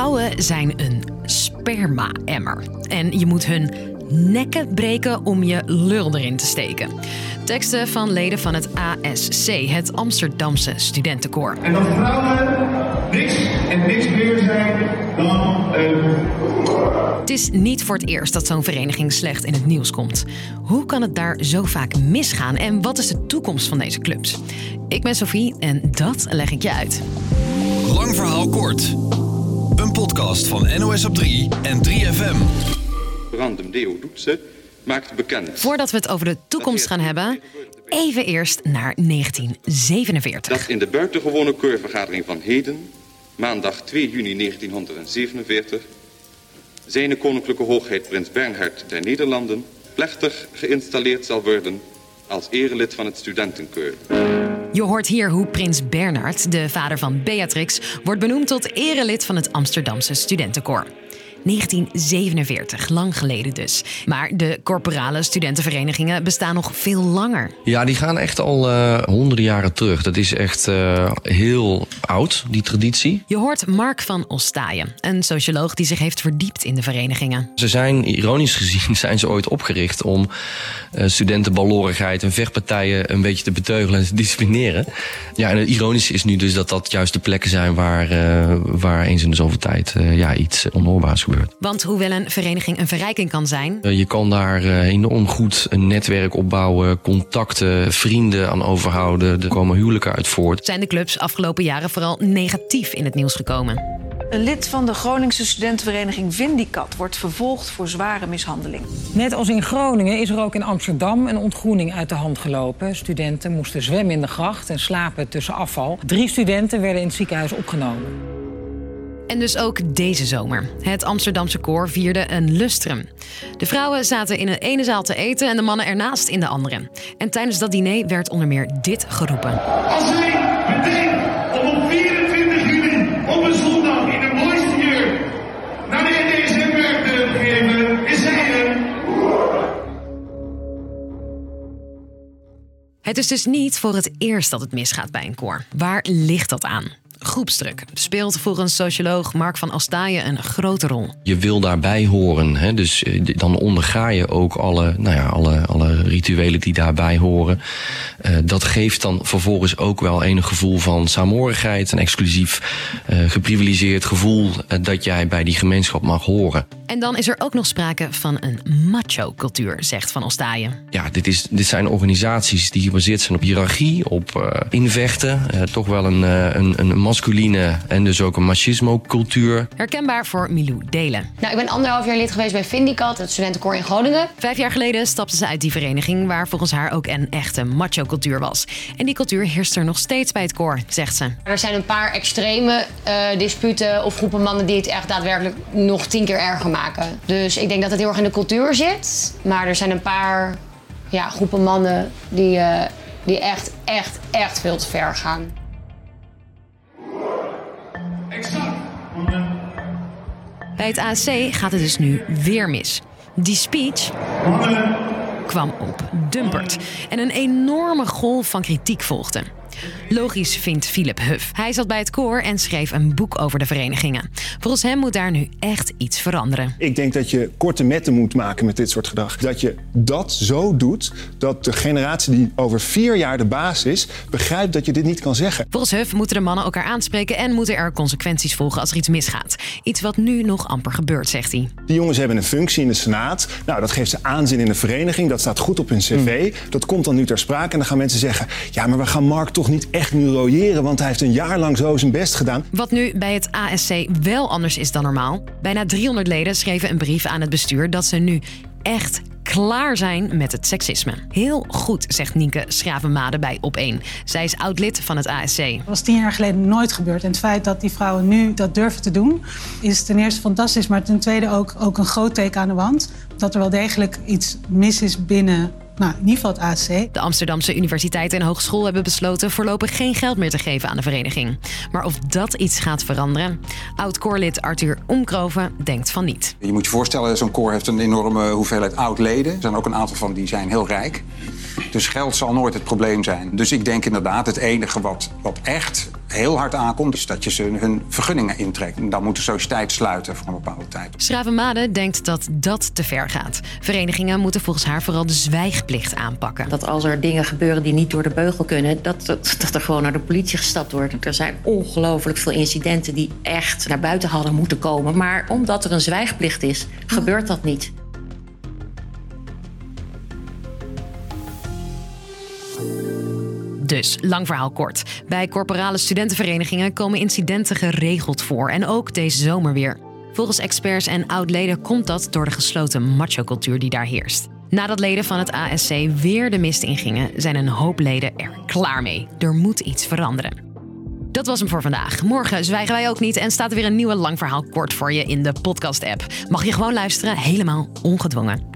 Vrouwen zijn een sperma-emmer. En je moet hun nekken breken om je lul erin te steken. Teksten van leden van het ASC, het Amsterdamse studentenkoor. En dat vrouwen niks en niks meer zijn dan een Het is niet voor het eerst dat zo'n vereniging slecht in het nieuws komt. Hoe kan het daar zo vaak misgaan en wat is de toekomst van deze clubs? Ik ben Sophie en dat leg ik je uit. Lang verhaal kort. Een podcast van NOS op 3 en 3FM. Random Deo Doetse maakt bekend. Voordat we het over de toekomst gaan hebben, even eerst naar 1947. Dat in de buitengewone keurvergadering van heden, maandag 2 juni 1947, zijn koninklijke hoogheid prins Bernhard der Nederlanden plechtig geïnstalleerd zal worden als erelid van het studentenkeur. Je hoort hier hoe prins Bernhard, de vader van Beatrix, wordt benoemd tot erelid van het Amsterdamse studentenkoor. 1947, lang geleden dus. Maar de corporale studentenverenigingen bestaan nog veel langer. Ja, die gaan echt al eh, honderden jaren terug. Dat is echt eh, heel oud, die traditie. Je hoort Mark van Ostaaien, een socioloog die zich heeft verdiept in de verenigingen. Ze zijn, ironisch gezien, zijn ze ooit opgericht om uh, studentenbalorigheid en vechtpartijen een beetje te beteugelen en te disciplineren. Ja, en het ironische is nu dus dat dat juist de plekken zijn waar, uh, waar eens in de zoveel tijd uh, ja, iets onhoorbaars gebeurt. Want hoewel een vereniging een verrijking kan zijn. je kan daar enorm goed een netwerk opbouwen, contacten, vrienden aan overhouden. Er komen huwelijken uit voort. Zijn de clubs afgelopen jaren vooral negatief in het nieuws gekomen? Een lid van de Groningse studentenvereniging Vindicat wordt vervolgd voor zware mishandeling. Net als in Groningen is er ook in Amsterdam een ontgroening uit de hand gelopen. Studenten moesten zwemmen in de gracht en slapen tussen afval. Drie studenten werden in het ziekenhuis opgenomen. En dus ook deze zomer. Het Amsterdamse koor vierde een lustrum. De vrouwen zaten in de ene zaal te eten en de mannen ernaast in de andere. En tijdens dat diner werd onder meer dit geroepen. Als jullie meteen op 24 juli op een zondag in de mooiste jurk naar de NDSM-werk geven, is zij er. Het is dus niet voor het eerst dat het misgaat bij een koor. Waar ligt dat aan? Groepsdruk speelt volgens socioloog Mark van Astaaien een grote rol. Je wil daarbij horen, hè? dus dan onderga je ook alle, nou ja, alle, alle rituelen die daarbij horen. Uh, dat geeft dan vervolgens ook wel enig gevoel van saamhorigheid, een exclusief, uh, geprivilegeerd gevoel dat jij bij die gemeenschap mag horen. En dan is er ook nog sprake van een macho-cultuur, zegt Van Ostaaien. Ja, dit, is, dit zijn organisaties die gebaseerd zijn op hiërarchie, op uh, invechten. Uh, toch wel een, uh, een, een masculine en dus ook een machismo-cultuur. Herkenbaar voor Milou Delen. Nou, ik ben anderhalf jaar lid geweest bij Vindicat, het studentenkoor in Groningen. Vijf jaar geleden stapte ze uit die vereniging, waar volgens haar ook een echte macho-cultuur was. En die cultuur heerst er nog steeds bij het koor, zegt ze. Er zijn een paar extreme disputen of groepen mannen die het echt daadwerkelijk nog tien keer erger maken. Dus ik denk dat het heel erg in de cultuur zit. Maar er zijn een paar ja, groepen mannen die, uh, die echt, echt, echt veel te ver gaan. Exact. Bij het AC gaat het dus nu weer mis. Die speech kwam op Dumpert. En een enorme golf van kritiek volgde. Logisch vindt Philip Huff. Hij zat bij het koor en schreef een boek over de verenigingen. Volgens hem moet daar nu echt iets veranderen. Ik denk dat je korte metten moet maken met dit soort gedrag. Dat je dat zo doet dat de generatie die over vier jaar de baas is, begrijpt dat je dit niet kan zeggen. Volgens Huff moeten de mannen elkaar aanspreken en moeten er consequenties volgen als er iets misgaat. Iets wat nu nog amper gebeurt, zegt hij. Die jongens hebben een functie in de Senaat. Nou, dat geeft ze aanzien in de vereniging. Dat staat goed op hun cv. Mm. Dat komt dan nu ter sprake. En dan gaan mensen zeggen: ja, maar we gaan Mark toch niet echt nu royeren, want hij heeft een jaar lang zo zijn best gedaan. Wat nu bij het ASC wel anders is dan normaal. Bijna 300 leden schreven een brief aan het bestuur dat ze nu echt klaar zijn met het seksisme. Heel goed, zegt Nienke Schravenmade bij Op1. Zij is oud-lid van het ASC. Dat was tien jaar geleden nooit gebeurd. En het feit dat die vrouwen nu dat durven te doen... is ten eerste fantastisch, maar ten tweede ook, ook een groot teken aan de wand. Dat er wel degelijk iets mis is binnen nou, in ieder geval het AC. De Amsterdamse Universiteit en Hogeschool hebben besloten voorlopig geen geld meer te geven aan de vereniging. Maar of dat iets gaat veranderen? Oud-koorlid Arthur Omkroven denkt van niet. Je moet je voorstellen, zo'n koor heeft een enorme hoeveelheid oud-leden. Er zijn ook een aantal van die zijn heel rijk. Dus geld zal nooit het probleem zijn. Dus ik denk inderdaad, het enige wat, wat echt heel hard aankomt, is dat je ze hun vergunningen intrekt. En dan moet de sociëteit sluiten voor een bepaalde tijd. Schravenmade denkt dat dat te ver gaat. Verenigingen moeten volgens haar vooral de zwijgplicht aanpakken. Dat als er dingen gebeuren die niet door de beugel kunnen, dat, dat, dat er gewoon naar de politie gestapt wordt. Er zijn ongelooflijk veel incidenten die echt naar buiten hadden moeten komen. Maar omdat er een zwijgplicht is, gebeurt dat niet. Dus, lang verhaal kort. Bij corporale studentenverenigingen komen incidenten geregeld voor. En ook deze zomer weer. Volgens experts en oud-leden komt dat door de gesloten macho-cultuur die daar heerst. Nadat leden van het ASC weer de mist ingingen, zijn een hoop leden er klaar mee. Er moet iets veranderen. Dat was hem voor vandaag. Morgen zwijgen wij ook niet en staat er weer een nieuwe lang verhaal kort voor je in de podcast-app. Mag je gewoon luisteren, helemaal ongedwongen.